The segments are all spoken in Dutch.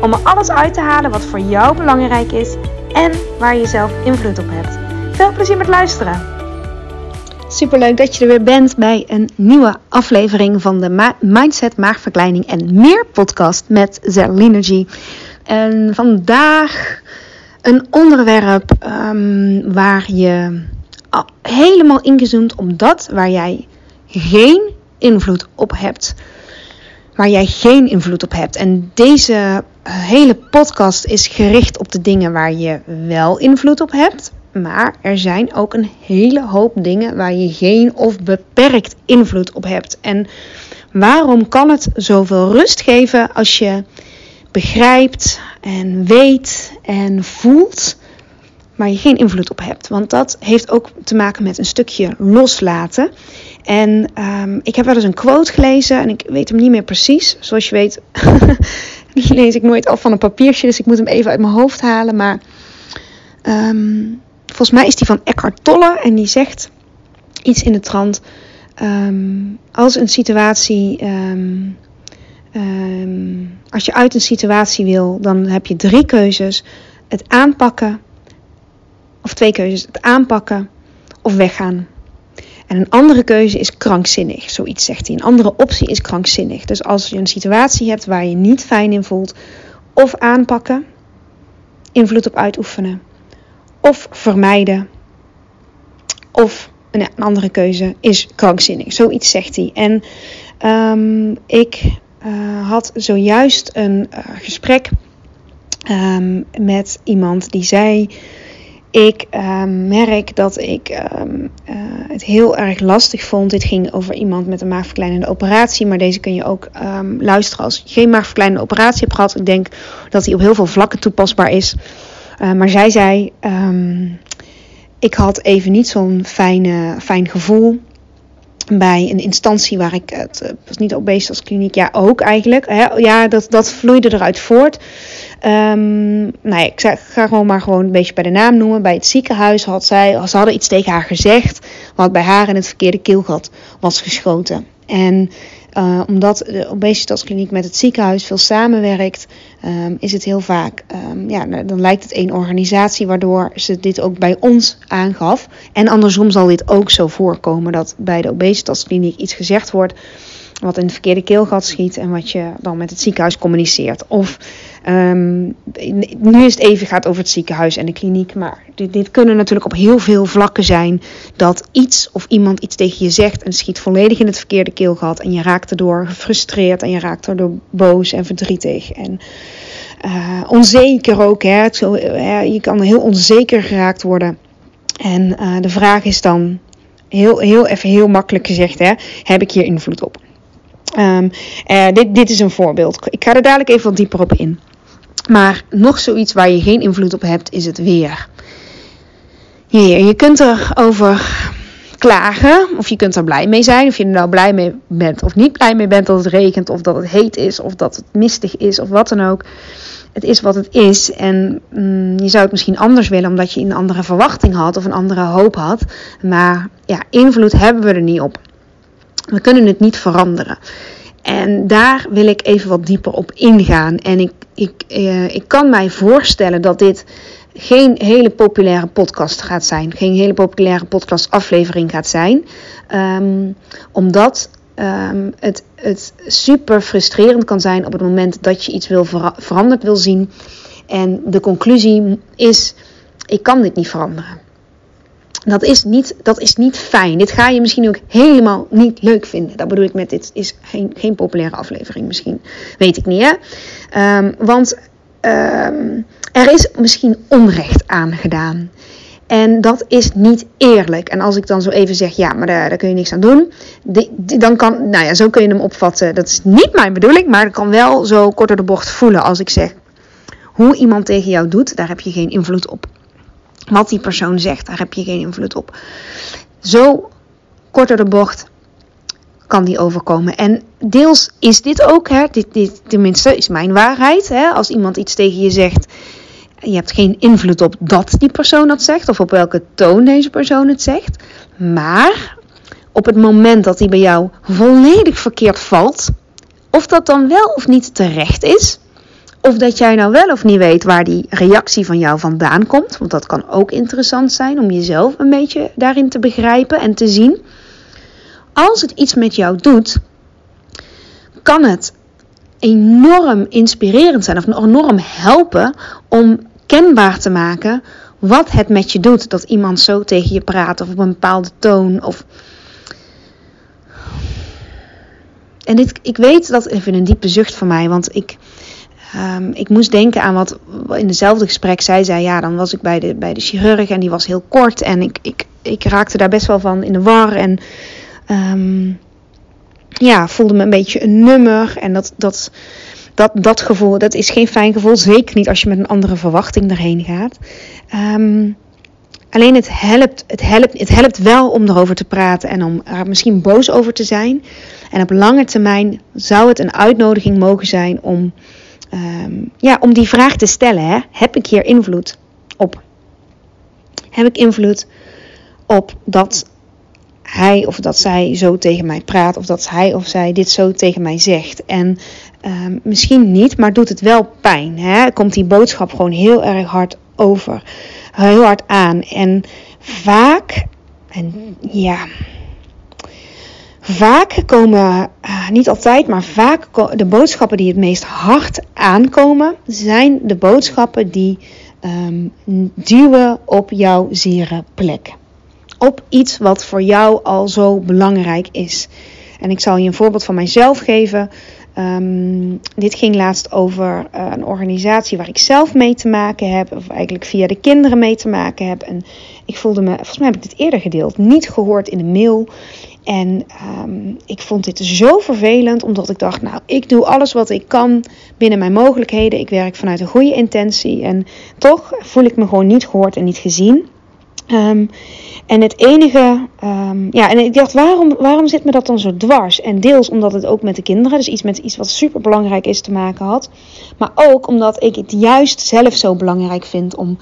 om er alles uit te halen wat voor jou belangrijk is en waar je zelf invloed op hebt. Veel plezier met luisteren! Superleuk dat je er weer bent bij een nieuwe aflevering van de Mindset, Maagverkleining en meer podcast met Zelinergy. En vandaag een onderwerp um, waar je helemaal ingezoomd op dat waar jij geen invloed op hebt. Waar jij geen invloed op hebt. En deze hele podcast is gericht op de dingen waar je wel invloed op hebt. Maar er zijn ook een hele hoop dingen waar je geen of beperkt invloed op hebt. En waarom kan het zoveel rust geven als je begrijpt en weet en voelt, maar je geen invloed op hebt? Want dat heeft ook te maken met een stukje loslaten. En um, ik heb wel eens een quote gelezen en ik weet hem niet meer precies. Zoals je weet, die lees ik nooit af van een papiertje, dus ik moet hem even uit mijn hoofd halen. Maar um, volgens mij is die van Eckhart Tolle en die zegt iets in de trant. Um, als een situatie, um, als je uit een situatie wil, dan heb je drie keuzes: het aanpakken, of twee keuzes: het aanpakken of weggaan. En een andere keuze is krankzinnig, zoiets zegt hij. Een andere optie is krankzinnig. Dus als je een situatie hebt waar je niet fijn in voelt, of aanpakken, invloed op uitoefenen, of vermijden, of een andere keuze is krankzinnig. Zoiets zegt hij. En um, ik uh, had zojuist een uh, gesprek um, met iemand die zei ik uh, merk dat ik uh, uh, het heel erg lastig vond. Dit ging over iemand met een maagverkleinende operatie. Maar deze kun je ook um, luisteren als je geen maagverkleinende operatie hebt gehad. Ik denk dat die op heel veel vlakken toepasbaar is. Uh, maar zij zei: Ik had even niet zo'n fijn gevoel bij een instantie waar ik het uh, was niet obesitaskliniek, ja ook eigenlijk. Ja, dat, dat vloeide eruit voort. Um, nou ik ga gewoon maar gewoon een beetje bij de naam noemen. Bij het ziekenhuis had zij, ze hadden iets tegen haar gezegd, wat bij haar in het verkeerde keelgat was geschoten. En uh, omdat de obesitaskliniek met het ziekenhuis veel samenwerkt, um, is het heel vaak, um, ja, nou, dan lijkt het één organisatie, waardoor ze dit ook bij ons aangaf. En andersom zal dit ook zo voorkomen dat bij de obesitaskliniek iets gezegd wordt wat in het verkeerde keelgat schiet en wat je dan met het ziekenhuis communiceert. Of um, nu is het even gaat over het ziekenhuis en de kliniek, maar dit, dit, kunnen natuurlijk op heel veel vlakken zijn dat iets of iemand iets tegen je zegt en schiet volledig in het verkeerde keelgat en je raakt erdoor gefrustreerd en je raakt erdoor boos en verdrietig en uh, onzeker ook. Hè. Zo, hè, je kan heel onzeker geraakt worden. En uh, de vraag is dan, heel, heel even heel makkelijk gezegd, hè, heb ik hier invloed op? Uh, dit, dit is een voorbeeld. Ik ga er dadelijk even wat dieper op in. Maar nog zoiets waar je geen invloed op hebt, is het weer. Hier, je kunt erover klagen, of je kunt er blij mee zijn, of je er nou blij mee bent of niet blij mee bent dat het regent, of dat het heet is, of dat het mistig is, of wat dan ook. Het is wat het is en mm, je zou het misschien anders willen omdat je een andere verwachting had of een andere hoop had. Maar ja, invloed hebben we er niet op. We kunnen het niet veranderen. En daar wil ik even wat dieper op ingaan. En ik, ik, eh, ik kan mij voorstellen dat dit geen hele populaire podcast gaat zijn. Geen hele populaire podcastaflevering gaat zijn. Um, omdat um, het, het super frustrerend kan zijn op het moment dat je iets wil vera veranderd wil zien. En de conclusie is: ik kan dit niet veranderen. Dat is, niet, dat is niet fijn. Dit ga je misschien ook helemaal niet leuk vinden. Dat bedoel ik met dit is geen, geen populaire aflevering misschien. Weet ik niet hè. Um, want um, er is misschien onrecht aangedaan. En dat is niet eerlijk. En als ik dan zo even zeg, ja, maar daar, daar kun je niks aan doen. Dan kan, nou ja, zo kun je hem opvatten. Dat is niet mijn bedoeling, maar ik kan wel zo kort door de bocht voelen als ik zeg. hoe iemand tegen jou doet, daar heb je geen invloed op. Wat die persoon zegt, daar heb je geen invloed op. Zo kort door de bocht kan die overkomen. En deels is dit ook, hè, dit, dit, tenminste is mijn waarheid. Hè, als iemand iets tegen je zegt, je hebt geen invloed op dat die persoon dat zegt of op welke toon deze persoon het zegt. Maar op het moment dat hij bij jou volledig verkeerd valt, of dat dan wel of niet terecht is, of dat jij nou wel of niet weet waar die reactie van jou vandaan komt, want dat kan ook interessant zijn om jezelf een beetje daarin te begrijpen en te zien. Als het iets met jou doet, kan het enorm inspirerend zijn of enorm helpen om kenbaar te maken wat het met je doet dat iemand zo tegen je praat of op een bepaalde toon of en dit, ik weet dat even een diepe zucht van mij, want ik, um, ik moest denken aan wat in dezelfde gesprek zij zei. Ja, dan was ik bij de, bij de chirurg en die was heel kort en ik, ik, ik raakte daar best wel van in de war en um, ja, voelde me een beetje een nummer en dat, dat, dat, dat gevoel, dat is geen fijn gevoel. Zeker niet als je met een andere verwachting erheen gaat. Um, alleen het helpt, het, helpt, het helpt wel om erover te praten en om er misschien boos over te zijn. En op lange termijn zou het een uitnodiging mogen zijn om, um, ja, om die vraag te stellen. Hè? Heb ik hier invloed op? Heb ik invloed op dat hij of dat zij zo tegen mij praat, of dat hij of zij dit zo tegen mij zegt. En um, misschien niet, maar doet het wel pijn. Hè? Komt die boodschap gewoon heel erg hard over, heel hard aan. En vaak, en ja, vaak komen, uh, niet altijd, maar vaak de boodschappen die het meest hard aankomen, zijn de boodschappen die um, duwen op jouw zere plek op iets wat voor jou al zo belangrijk is. En ik zal je een voorbeeld van mijzelf geven. Um, dit ging laatst over uh, een organisatie waar ik zelf mee te maken heb, of eigenlijk via de kinderen mee te maken heb. En ik voelde me, volgens mij heb ik dit eerder gedeeld, niet gehoord in de mail. En um, ik vond dit zo vervelend, omdat ik dacht, nou, ik doe alles wat ik kan binnen mijn mogelijkheden. Ik werk vanuit een goede intentie. En toch voel ik me gewoon niet gehoord en niet gezien. Um, en het enige, um, ja, en ik dacht, waarom, waarom zit me dat dan zo dwars? En deels omdat het ook met de kinderen, dus iets met iets wat super belangrijk is, te maken had. Maar ook omdat ik het juist zelf zo belangrijk vind om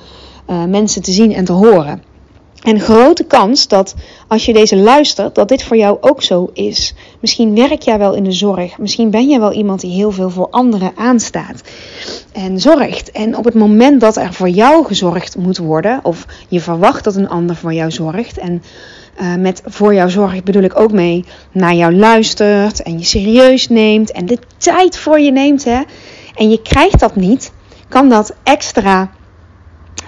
uh, mensen te zien en te horen. En grote kans dat als je deze luistert, dat dit voor jou ook zo is. Misschien werk jij wel in de zorg. Misschien ben jij wel iemand die heel veel voor anderen aanstaat en zorgt. En op het moment dat er voor jou gezorgd moet worden, of je verwacht dat een ander voor jou zorgt. En uh, met voor jou zorg bedoel ik ook mee naar jou luistert en je serieus neemt en de tijd voor je neemt. Hè, en je krijgt dat niet, kan dat extra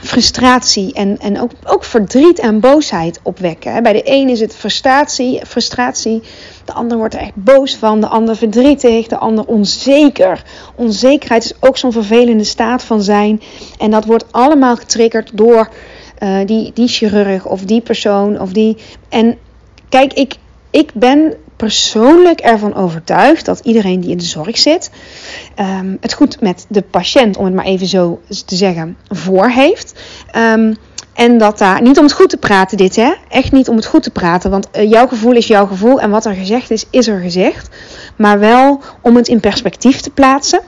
frustratie en, en ook, ook verdriet en boosheid opwekken. Bij de een is het frustratie, frustratie, de ander wordt er echt boos van, de ander verdrietig, de ander onzeker. Onzekerheid is ook zo'n vervelende staat van zijn. En dat wordt allemaal getriggerd door uh, die, die chirurg of die persoon of die. En kijk, ik, ik ben persoonlijk ervan overtuigd dat iedereen die in de zorg zit, um, het goed met de patiënt, om het maar even zo te zeggen, voor heeft. Um, en dat daar, niet om het goed te praten dit hè, echt niet om het goed te praten, want uh, jouw gevoel is jouw gevoel en wat er gezegd is, is er gezegd. Maar wel om het in perspectief te plaatsen.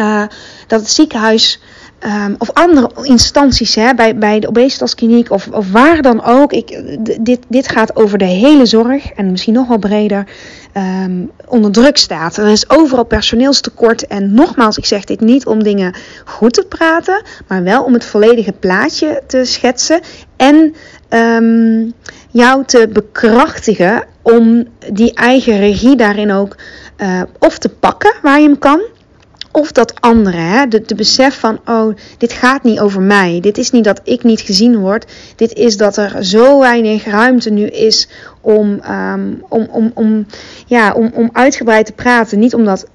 Uh, dat het ziekenhuis Um, of andere instanties hè, bij, bij de obesitaskliniek of, of waar dan ook. Ik, dit, dit gaat over de hele zorg en misschien nog wel breder um, onder druk staat. Er is overal personeelstekort en nogmaals, ik zeg dit niet om dingen goed te praten, maar wel om het volledige plaatje te schetsen en um, jou te bekrachtigen om die eigen regie daarin ook uh, of te pakken waar je hem kan of dat andere, hè? De, besef van, oh, dit gaat niet over mij. Dit is niet dat ik niet gezien word. Dit is dat er zo weinig ruimte nu is om, um, om, om, om, ja, om, om uitgebreid te praten. Niet omdat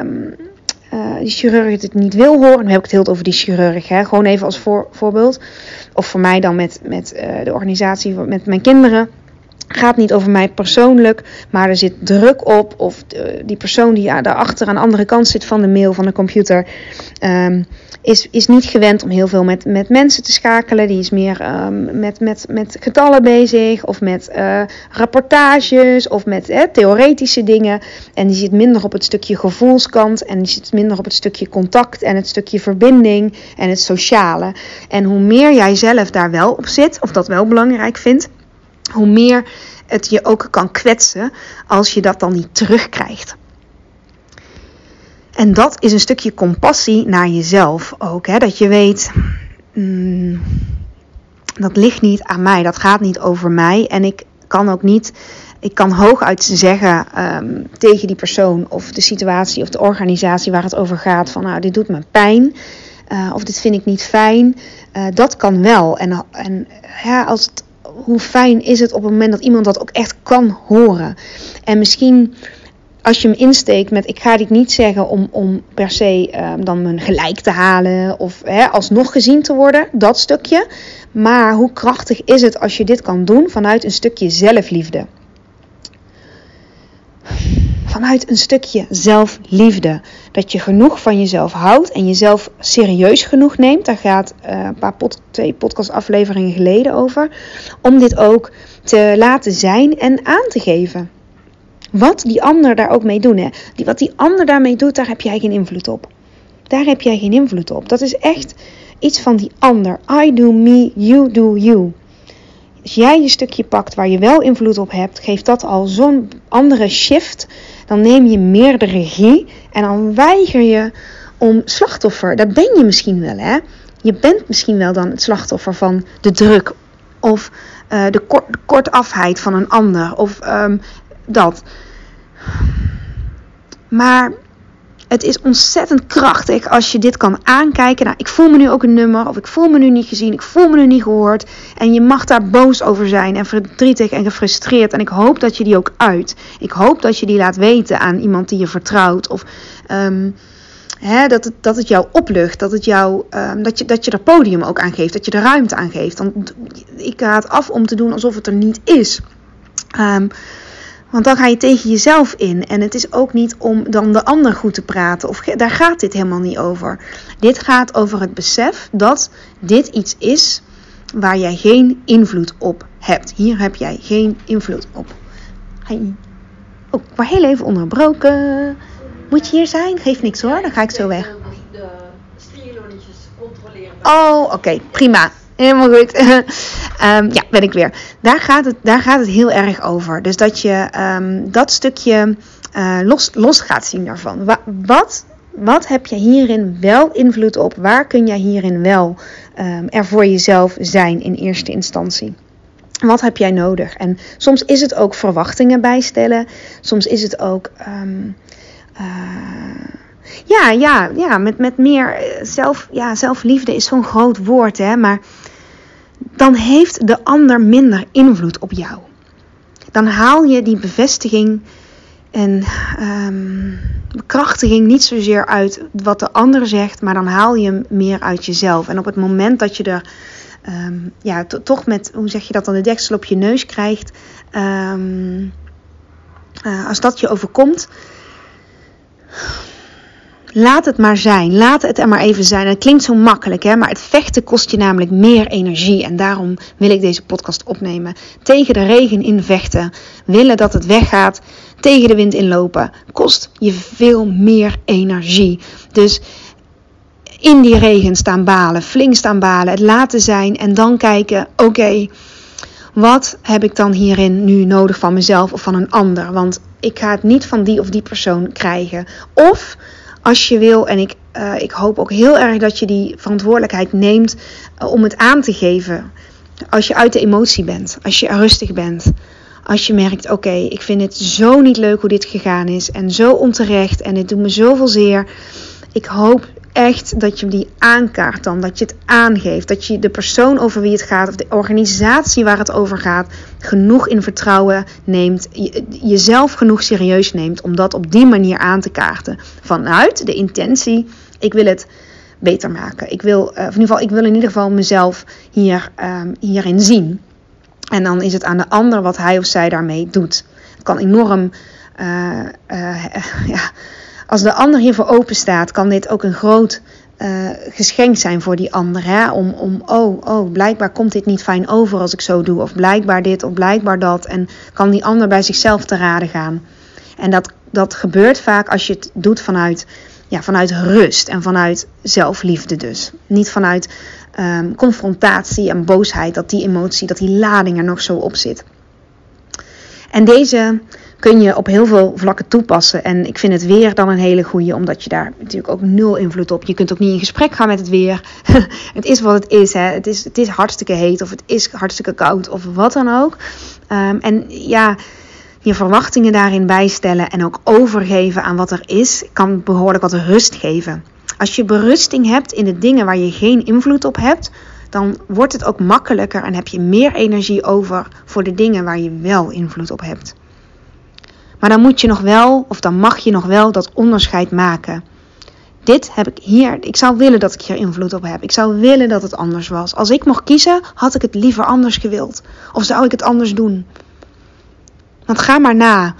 um, uh, die chirurg het niet wil horen. Dan heb ik het heel over die chirurg, hè? gewoon even als voor, voorbeeld. Of voor mij dan met, met uh, de organisatie, met mijn kinderen. Gaat niet over mij persoonlijk, maar er zit druk op. Of die persoon die daarachter aan de andere kant zit van de mail van de computer. Um, is, is niet gewend om heel veel met, met mensen te schakelen. Die is meer um, met, met, met getallen bezig of met uh, rapportages of met theoretische dingen. En die zit minder op het stukje gevoelskant en die zit minder op het stukje contact en het stukje verbinding en het sociale. En hoe meer jij zelf daar wel op zit, of dat wel belangrijk vindt, hoe meer het je ook kan kwetsen als je dat dan niet terugkrijgt. En dat is een stukje compassie naar jezelf ook. Hè? Dat je weet, mm, dat ligt niet aan mij, dat gaat niet over mij. En ik kan ook niet, ik kan hooguit zeggen um, tegen die persoon of de situatie of de organisatie waar het over gaat: van nou, dit doet me pijn. Uh, of dit vind ik niet fijn. Uh, dat kan wel. En, en ja, als het, hoe fijn is het op het moment dat iemand dat ook echt kan horen. En misschien als je hem insteekt met ik ga dit niet zeggen om, om per se um, dan mijn gelijk te halen of hè, alsnog gezien te worden, dat stukje. Maar hoe krachtig is het als je dit kan doen vanuit een stukje zelfliefde? Vanuit een stukje zelfliefde. Dat je genoeg van jezelf houdt en jezelf serieus genoeg neemt. Daar gaat uh, een paar pot, twee podcastafleveringen geleden over. Om dit ook te laten zijn en aan te geven. Wat die ander daar ook mee doet, hè? Die, wat die ander daarmee doet, daar heb jij geen invloed op. Daar heb jij geen invloed op. Dat is echt iets van die ander. I do me, you do you. Als jij je stukje pakt waar je wel invloed op hebt, geeft dat al zo'n andere shift. Dan neem je meer de regie en dan weiger je om slachtoffer. Dat ben je misschien wel, hè? Je bent misschien wel dan het slachtoffer van de druk of uh, de, kort, kortafheid van een ander of um, dat. Maar het is ontzettend krachtig als je dit kan aankijken. Nou, ik voel me nu ook een nummer, of ik voel me nu niet gezien, ik voel me nu niet gehoord. En je mag daar boos over zijn en verdrietig en gefrustreerd. En ik hoop dat je die ook uit. Ik hoop dat je die laat weten aan iemand die je vertrouwt. Of um, hè, dat, het, dat het jou oplucht, dat, het jou, um, dat, je, dat je er podium ook aan geeft, dat je er ruimte aan geeft. Want ik raad af om te doen alsof het er niet is. Um, want dan ga je tegen jezelf in. En het is ook niet om dan de ander goed te praten. Of daar gaat dit helemaal niet over. Dit gaat over het besef dat dit iets is waar jij geen invloed op hebt. Hier heb jij geen invloed op. Hey. Oh, ik word heel even onderbroken. Moet je hier zijn? Geeft niks hoor, dan ga ik zo weg. De controleren. Oh, oké, okay, prima. Helemaal goed. um, ja, ben ik weer. Daar gaat, het, daar gaat het heel erg over. Dus dat je um, dat stukje uh, los, los gaat zien daarvan. Wa wat, wat heb je hierin wel invloed op? Waar kun je hierin wel um, er voor jezelf zijn in eerste instantie? Wat heb jij nodig? En soms is het ook verwachtingen bijstellen. Soms is het ook. Uh, ja, ja, ja, met, met meer zelf, ja, zelfliefde is zo'n groot woord, hè. Maar dan heeft de ander minder invloed op jou. Dan haal je die bevestiging en um, bekrachtiging niet zozeer uit wat de ander zegt, maar dan haal je hem meer uit jezelf. En op het moment dat je er um, ja, toch met, hoe zeg je dat dan, de deksel op je neus krijgt, um, uh, als dat je overkomt, Laat het maar zijn. Laat het er maar even zijn. Het klinkt zo makkelijk, hè? maar het vechten kost je namelijk meer energie. En daarom wil ik deze podcast opnemen. Tegen de regen in vechten. Willen dat het weggaat. Tegen de wind inlopen. Kost je veel meer energie. Dus in die regen staan balen. Flink staan balen. Het laten zijn. En dan kijken: oké. wat heb ik dan hierin nu nodig van mezelf of van een ander? Want ik ga het niet van die of die persoon krijgen. Of als je wil. En ik, uh, ik hoop ook heel erg dat je die verantwoordelijkheid neemt uh, om het aan te geven. Als je uit de emotie bent, als je rustig bent. Als je merkt, oké, ik vind het zo niet leuk hoe dit gegaan is. En zo onterecht. En het doet me zoveel zeer. Ik hoop echt dat je die aankaart dan. Dat je het aangeeft. Dat je de persoon over wie het gaat, of de organisatie waar het over gaat, genoeg in vertrouwen neemt. jezelf genoeg serieus neemt om dat op die manier aan te kaarten. Vanuit de intentie, ik wil het beter maken. Ik wil, uh, in ieder geval, ik wil in ieder geval mezelf hier, um, hierin zien. En dan is het aan de ander wat hij of zij daarmee doet. Het kan enorm. Uh, uh, ja, als de ander hiervoor open staat, kan dit ook een groot uh, geschenk zijn voor die ander. Hè? Om, om, oh, oh, blijkbaar komt dit niet fijn over als ik zo doe. Of blijkbaar dit, of blijkbaar dat. En kan die ander bij zichzelf te raden gaan. En dat, dat gebeurt vaak als je het doet vanuit, ja, vanuit rust en vanuit zelfliefde dus. Niet vanuit um, confrontatie en boosheid, dat die emotie, dat die lading er nog zo op zit. En deze kun je op heel veel vlakken toepassen. En ik vind het weer dan een hele goede, omdat je daar natuurlijk ook nul invloed op. Je kunt ook niet in gesprek gaan met het weer. het is wat het is, hè. Het is. Het is hartstikke heet of het is hartstikke koud of wat dan ook. Um, en ja, je verwachtingen daarin bijstellen en ook overgeven aan wat er is, kan behoorlijk wat rust geven. Als je berusting hebt in de dingen waar je geen invloed op hebt, dan wordt het ook makkelijker en heb je meer energie over voor de dingen waar je wel invloed op hebt. Maar dan moet je nog wel, of dan mag je nog wel dat onderscheid maken. Dit heb ik hier, ik zou willen dat ik hier invloed op heb. Ik zou willen dat het anders was. Als ik mocht kiezen, had ik het liever anders gewild. Of zou ik het anders doen? Want ga maar na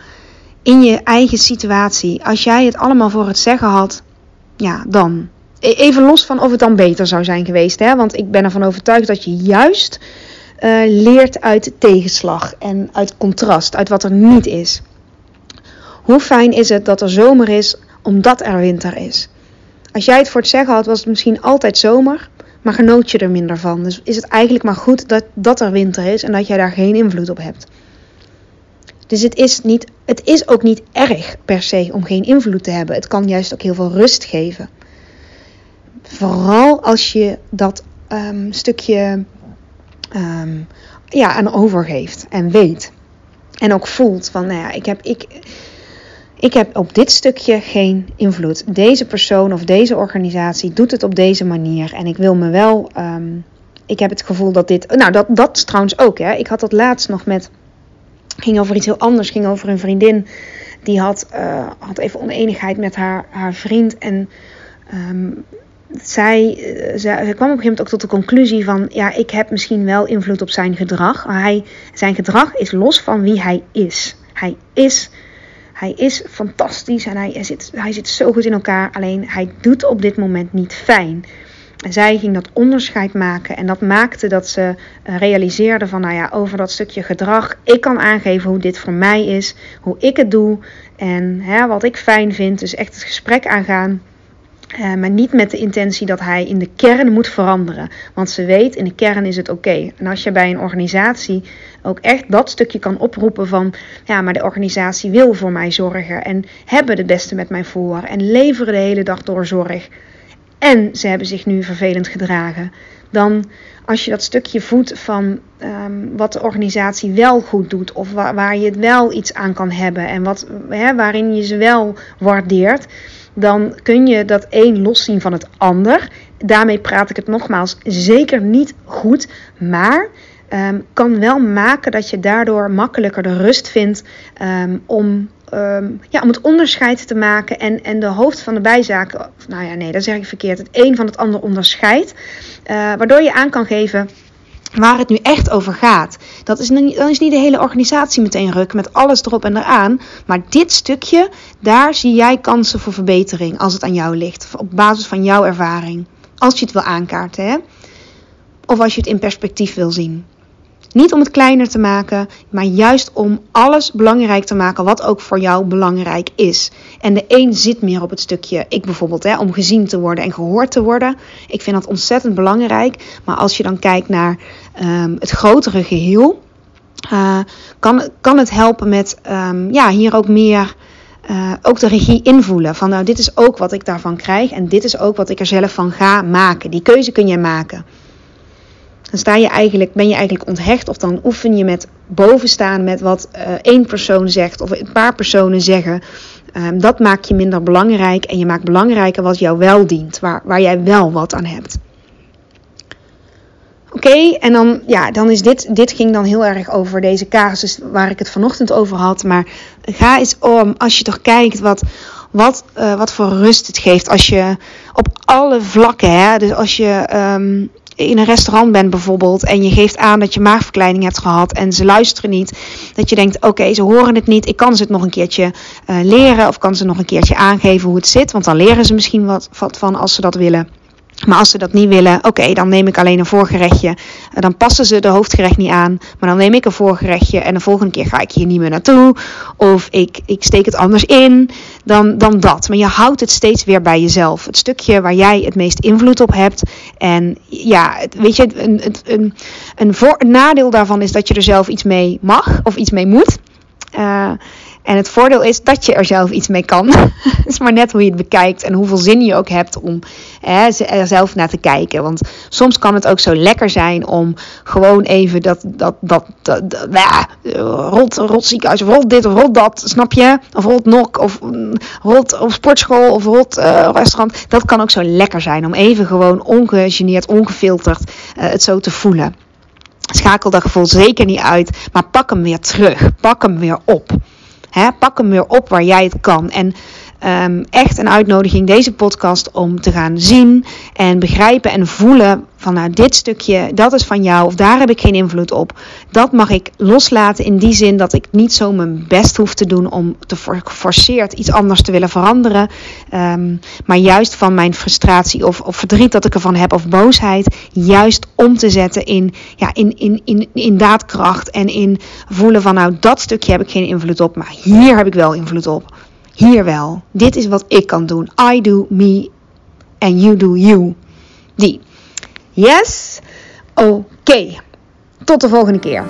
in je eigen situatie. Als jij het allemaal voor het zeggen had, ja, dan. E-, even los van of het dan beter zou zijn geweest. Hè? Want ik ben ervan overtuigd dat je juist uh, leert uit tegenslag en uit contrast, uit wat er niet is. Hoe fijn is het dat er zomer is omdat er winter is? Als jij het voor het zeggen had, was het misschien altijd zomer, maar genoot je er minder van. Dus is het eigenlijk maar goed dat, dat er winter is en dat jij daar geen invloed op hebt. Dus het is, niet, het is ook niet erg per se om geen invloed te hebben. Het kan juist ook heel veel rust geven. Vooral als je dat um, stukje um, ja, aan overgeeft en weet. En ook voelt van, nou ja, ik heb, ik, ik heb op dit stukje geen invloed. Deze persoon of deze organisatie doet het op deze manier. En ik wil me wel. Um, ik heb het gevoel dat dit. Nou, dat, dat trouwens ook. Hè. Ik had dat laatst nog met ging over iets heel anders. Ging over een vriendin die had, uh, had even oneenigheid met haar, haar vriend. En um, zij, uh, zij, kwam op een gegeven moment ook tot de conclusie van... ja, ik heb misschien wel invloed op zijn gedrag. Maar hij, zijn gedrag is los van wie hij is. Hij is, hij is fantastisch en hij, zit, hij zit zo goed in elkaar. Alleen hij doet op dit moment niet fijn. En zij ging dat onderscheid maken en dat maakte dat ze eh, realiseerde van, nou ja, over dat stukje gedrag. Ik kan aangeven hoe dit voor mij is, hoe ik het doe en hè, wat ik fijn vind. Dus echt het gesprek aangaan. Uh, maar niet met de intentie dat hij in de kern moet veranderen. Want ze weet, in de kern is het oké. En als je bij een organisatie ook echt dat stukje kan oproepen van... ja, maar de organisatie wil voor mij zorgen... en hebben het beste met mij voor... en leveren de hele dag door zorg en ze hebben zich nu vervelend gedragen. Dan als je dat stukje voedt van um, wat de organisatie wel goed doet, of waar, waar, je het wel iets aan kan hebben en wat, hè, waarin je ze wel waardeert, dan kun je dat een loszien van het ander. Daarmee praat ik het nogmaals zeker niet goed, maar um, kan wel maken dat je daardoor makkelijker de rust vindt um, om um, ja, om het onderscheid te maken en, en de hoofd van de bijzaken, nou ja, nee, dat zeg ik verkeerd, het een van het ander onderscheidt, uh, waardoor je aan kan geven waar het nu echt over gaat. Dat is, dan is niet de hele organisatie meteen ruk met alles erop en eraan, maar dit stukje, daar zie jij kansen voor verbetering als het aan jou ligt, op basis van jouw ervaring. Als je het wil aankaarten, hè? Of als je het in perspectief wil zien. Niet om het kleiner te maken, maar juist om alles belangrijk te maken wat ook voor jou belangrijk is. En de een zit meer op het stukje, ik bijvoorbeeld, hè, om gezien te worden en gehoord te worden. Ik vind dat ontzettend belangrijk. Maar als je dan kijkt naar um, het grotere geheel, uh, kan, kan het helpen met um, ja, hier ook meer. Uh, ook de regie invoelen. Van nou, dit is ook wat ik daarvan krijg. En dit is ook wat ik er zelf van ga maken. Die keuze kun je maken. Dan sta je eigenlijk, ben je eigenlijk onthecht of dan oefen je met bovenstaan met wat uh, één persoon zegt of een paar personen zeggen. Um, dat maakt je minder belangrijk en je maakt belangrijker wat jou wel dient, waar, waar jij wel wat aan hebt. Oké, en dan, ja, dan is dit, dit ging dan heel erg over deze casus waar ik het vanochtend over had. Maar ga eens om, als je toch kijkt wat, wat, uh, wat voor rust het geeft als je op alle vlakken, hè, dus als je um, in een restaurant bent bijvoorbeeld en je geeft aan dat je maagverkleining hebt gehad en ze luisteren niet, dat je denkt: oké, ze horen het niet, ik kan ze het nog een keertje uh, leren of kan ze nog een keertje aangeven hoe het zit, want dan leren ze misschien wat van als ze dat willen. Maar als ze dat niet willen, oké, dan neem ik alleen een voorgerechtje. Dan passen ze de hoofdgerecht niet aan. Maar dan neem ik een voorgerechtje en de volgende keer ga ik hier niet meer naartoe. Of ik, ik steek het anders in dan, dan dat. Maar je houdt het steeds weer bij jezelf. Het stukje waar jij het meest invloed op hebt. En ja, weet je, een, een, een, een, voor, een nadeel daarvan is dat je er zelf iets mee mag of iets mee moet. Uh, en het voordeel is dat je er zelf iets mee kan. Het is maar net hoe je het bekijkt en hoeveel zin je ook hebt om hè, er zelf naar te kijken. Want soms kan het ook zo lekker zijn om gewoon even dat, dat, dat, ja, rot, rot ziekenhuis, rot dit of rot dat, snap je? Of rot nok, of mm, rot op sportschool, of rot uh, restaurant. Dat kan ook zo lekker zijn om even gewoon ongegeneerd, ongefilterd uh, het zo te voelen. Schakel dat gevoel zeker niet uit, maar pak hem weer terug. Pak hem weer op. Hè, pak hem weer op waar jij het kan. En um, echt een uitnodiging, deze podcast, om te gaan zien en begrijpen en voelen van nou dit stukje, dat is van jou of daar heb ik geen invloed op. Dat mag ik loslaten in die zin dat ik niet zo mijn best hoef te doen om te geforceerd iets anders te willen veranderen. Um, maar juist van mijn frustratie of, of verdriet dat ik ervan heb of boosheid, juist om te zetten in, ja, in, in, in, in daadkracht en in voelen van nou dat stukje heb ik geen invloed op, maar hier heb ik wel invloed op. Hier wel. Dit is wat ik kan doen. I do me and you do you. Die. Yes? Oké. Tot de volgende keer.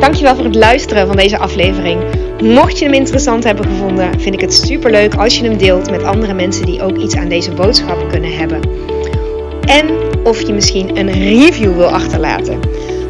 Dankjewel voor het luisteren van deze aflevering. Mocht je hem interessant hebben gevonden, vind ik het super leuk als je hem deelt met andere mensen die ook iets aan deze boodschap kunnen hebben. En of je misschien een review wil achterlaten.